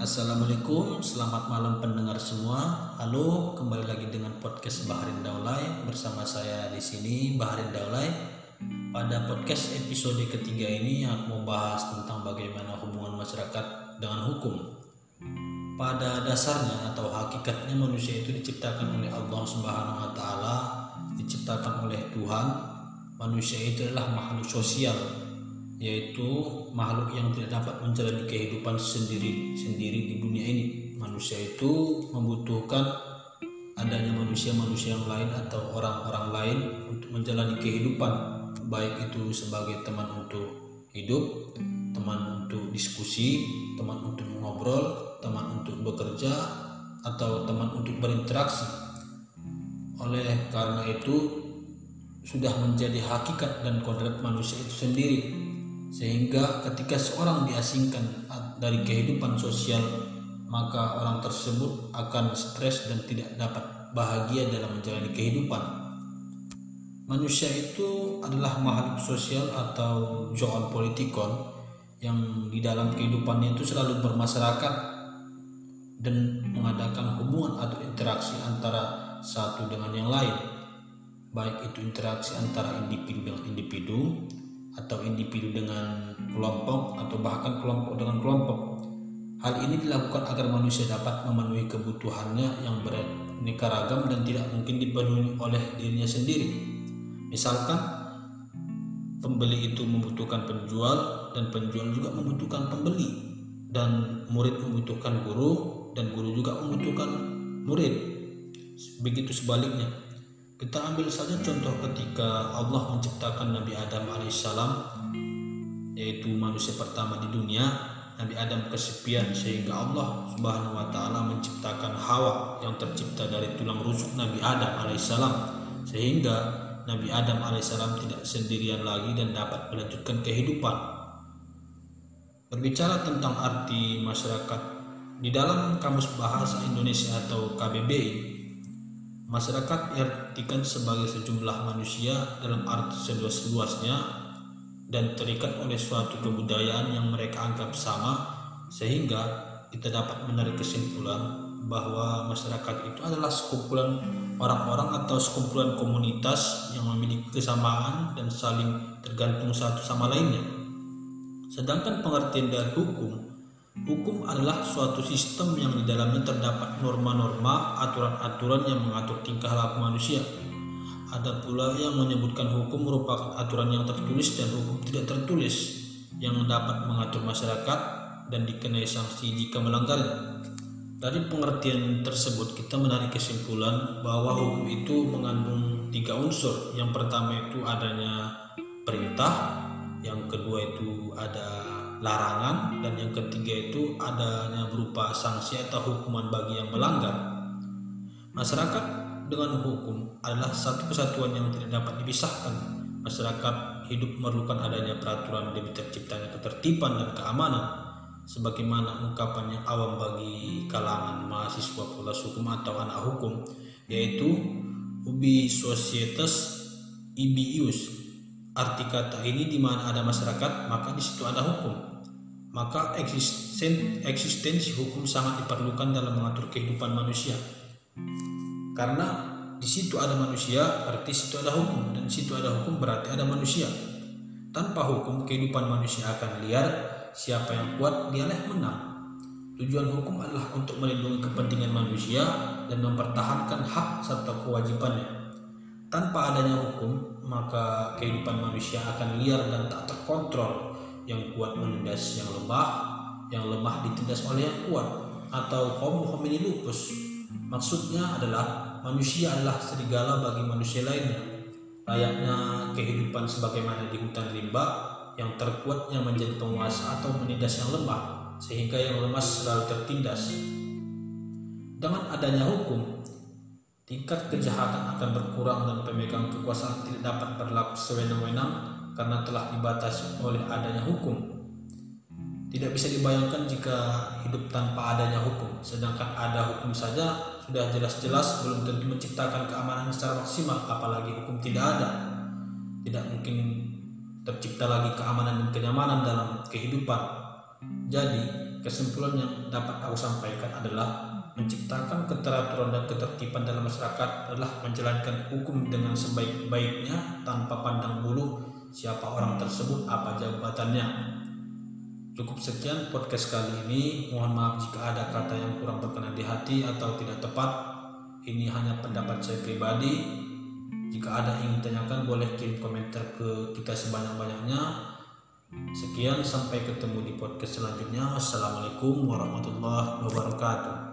Assalamualaikum, selamat malam pendengar semua. Halo, kembali lagi dengan podcast Baharin Daulay bersama saya di sini Baharin Daulay. Pada podcast episode ketiga ini aku bahas tentang bagaimana hubungan masyarakat dengan hukum. Pada dasarnya atau hakikatnya manusia itu diciptakan oleh Allah Subhanahu wa taala, diciptakan oleh Tuhan. Manusia itu adalah makhluk sosial yaitu makhluk yang tidak dapat menjalani kehidupan sendiri-sendiri di dunia ini. Manusia itu membutuhkan adanya manusia-manusia yang lain atau orang-orang lain untuk menjalani kehidupan, baik itu sebagai teman untuk hidup, teman untuk diskusi, teman untuk mengobrol, teman untuk bekerja, atau teman untuk berinteraksi. Oleh karena itu, sudah menjadi hakikat dan kodrat manusia itu sendiri sehingga ketika seorang diasingkan dari kehidupan sosial maka orang tersebut akan stres dan tidak dapat bahagia dalam menjalani kehidupan. Manusia itu adalah makhluk sosial atau zoon politikon yang di dalam kehidupannya itu selalu bermasyarakat dan mengadakan hubungan atau interaksi antara satu dengan yang lain. Baik itu interaksi antara individu dengan individu atau individu dengan kelompok atau bahkan kelompok dengan kelompok. Hal ini dilakukan agar manusia dapat memenuhi kebutuhannya yang beraneka ragam dan tidak mungkin dipenuhi oleh dirinya sendiri. Misalkan pembeli itu membutuhkan penjual dan penjual juga membutuhkan pembeli dan murid membutuhkan guru dan guru juga membutuhkan murid. Begitu sebaliknya, kita ambil saja contoh ketika Allah menciptakan Nabi Adam alaihissalam yaitu manusia pertama di dunia Nabi Adam kesepian sehingga Allah Subhanahu wa taala menciptakan Hawa yang tercipta dari tulang rusuk Nabi Adam alaihissalam sehingga Nabi Adam alaihissalam tidak sendirian lagi dan dapat melanjutkan kehidupan. Berbicara tentang arti masyarakat di dalam Kamus Bahasa Indonesia atau KBBI Masyarakat diartikan sebagai sejumlah manusia dalam arti seluas-luasnya dan terikat oleh suatu kebudayaan yang mereka anggap sama sehingga kita dapat menarik kesimpulan bahwa masyarakat itu adalah sekumpulan orang-orang atau sekumpulan komunitas yang memiliki kesamaan dan saling tergantung satu sama lainnya. Sedangkan pengertian dari hukum Hukum adalah suatu sistem yang di dalamnya terdapat norma-norma, aturan-aturan yang mengatur tingkah laku manusia. Ada pula yang menyebutkan hukum merupakan aturan yang tertulis dan hukum tidak tertulis yang dapat mengatur masyarakat dan dikenai sanksi jika melanggarnya. Dari pengertian tersebut kita menarik kesimpulan bahwa hukum itu mengandung tiga unsur. Yang pertama itu adanya perintah, yang kedua itu ada larangan dan yang ketiga itu adanya berupa sanksi atau hukuman bagi yang melanggar. Masyarakat dengan hukum adalah satu kesatuan yang tidak dapat dipisahkan. Masyarakat hidup memerlukan adanya peraturan demi terciptanya ketertiban dan keamanan sebagaimana ungkapan yang awam bagi kalangan mahasiswa fakultas hukum atau anak hukum yaitu ubi societas ibius arti kata ini di mana ada masyarakat maka di situ ada hukum maka eksisten, eksistensi hukum sangat diperlukan dalam mengatur kehidupan manusia. Karena di situ ada manusia, berarti situ ada hukum, dan situ ada hukum berarti ada manusia. Tanpa hukum, kehidupan manusia akan liar. Siapa yang kuat, dialah yang menang. Tujuan hukum adalah untuk melindungi kepentingan manusia dan mempertahankan hak serta kewajibannya. Tanpa adanya hukum, maka kehidupan manusia akan liar dan tak terkontrol yang kuat menindas yang lemah, yang lemah ditindas oleh yang kuat, atau homo homini lupus. Maksudnya adalah manusia adalah serigala bagi manusia lainnya. Layaknya kehidupan sebagaimana di hutan rimba, yang terkuat yang menjadi penguasa atau menindas yang lemah, sehingga yang lemah selalu tertindas. Dengan adanya hukum, tingkat kejahatan akan berkurang dan pemegang kekuasaan tidak dapat berlaku sewenang-wenang karena telah dibatasi oleh adanya hukum. Tidak bisa dibayangkan jika hidup tanpa adanya hukum, sedangkan ada hukum saja sudah jelas-jelas belum tentu menciptakan keamanan secara maksimal, apalagi hukum tidak ada. Tidak mungkin tercipta lagi keamanan dan kenyamanan dalam kehidupan. Jadi, kesimpulan yang dapat aku sampaikan adalah menciptakan keteraturan dan ketertiban dalam masyarakat adalah menjalankan hukum dengan sebaik-baiknya tanpa pandang bulu siapa orang tersebut apa jabatannya. Cukup sekian podcast kali ini. Mohon maaf jika ada kata yang kurang berkenan di hati atau tidak tepat. Ini hanya pendapat saya pribadi. Jika ada yang tanyakan boleh kirim komentar ke kita sebanyak-banyaknya. Sekian sampai ketemu di podcast selanjutnya. Assalamualaikum warahmatullahi wabarakatuh.